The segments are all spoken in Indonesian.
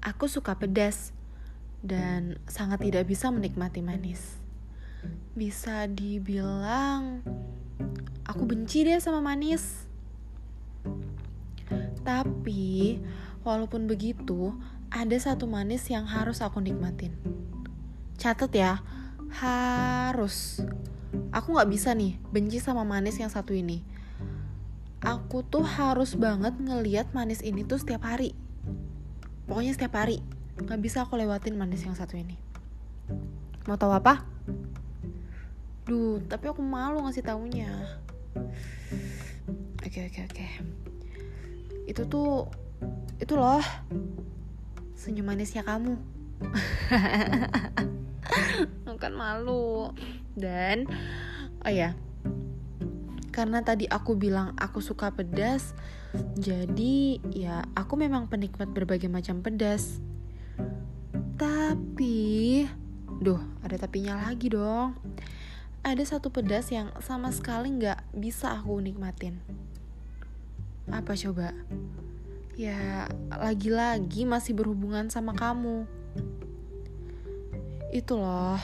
aku suka pedas dan sangat tidak bisa menikmati manis. Bisa dibilang aku benci deh sama manis. Tapi walaupun begitu, ada satu manis yang harus aku nikmatin. Catat ya, harus. Aku gak bisa nih benci sama manis yang satu ini. Aku tuh harus banget ngeliat manis ini tuh setiap hari. Pokoknya setiap hari. Gak bisa aku lewatin manis yang satu ini. Mau tahu apa? Duh, tapi aku malu ngasih taunya. Oke, oke, oke. Itu tuh, itu loh, senyum manisnya kamu. kan malu. Dan, oh ya, karena tadi aku bilang aku suka pedas, jadi ya aku memang penikmat berbagai macam pedas. Tapi, duh, ada tapinya lagi dong. Ada satu pedas yang sama sekali nggak bisa aku nikmatin. Apa coba? Ya, lagi-lagi masih berhubungan sama kamu. Itu loh,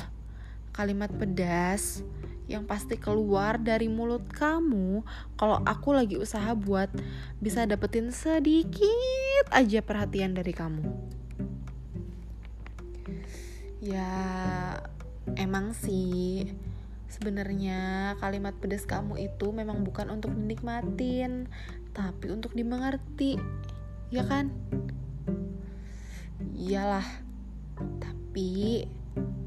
kalimat pedas yang pasti keluar dari mulut kamu kalau aku lagi usaha buat bisa dapetin sedikit aja perhatian dari kamu. Ya, emang sih sebenarnya kalimat pedas kamu itu memang bukan untuk dinikmatin, tapi untuk dimengerti. Ya kan? Iyalah. Tapi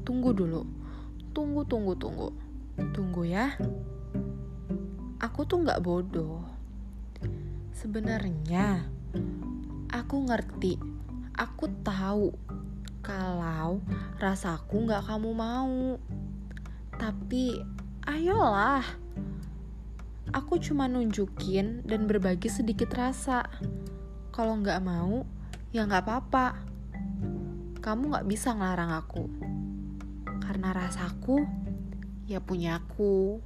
tunggu dulu. Tunggu, tunggu, tunggu Tunggu ya. Aku tuh gak bodoh. Sebenarnya aku ngerti. Aku tahu kalau rasaku gak kamu mau. Tapi ayolah. Aku cuma nunjukin dan berbagi sedikit rasa. Kalau nggak mau, ya nggak apa-apa. Kamu nggak bisa ngelarang aku. Karena rasaku ya punyaku.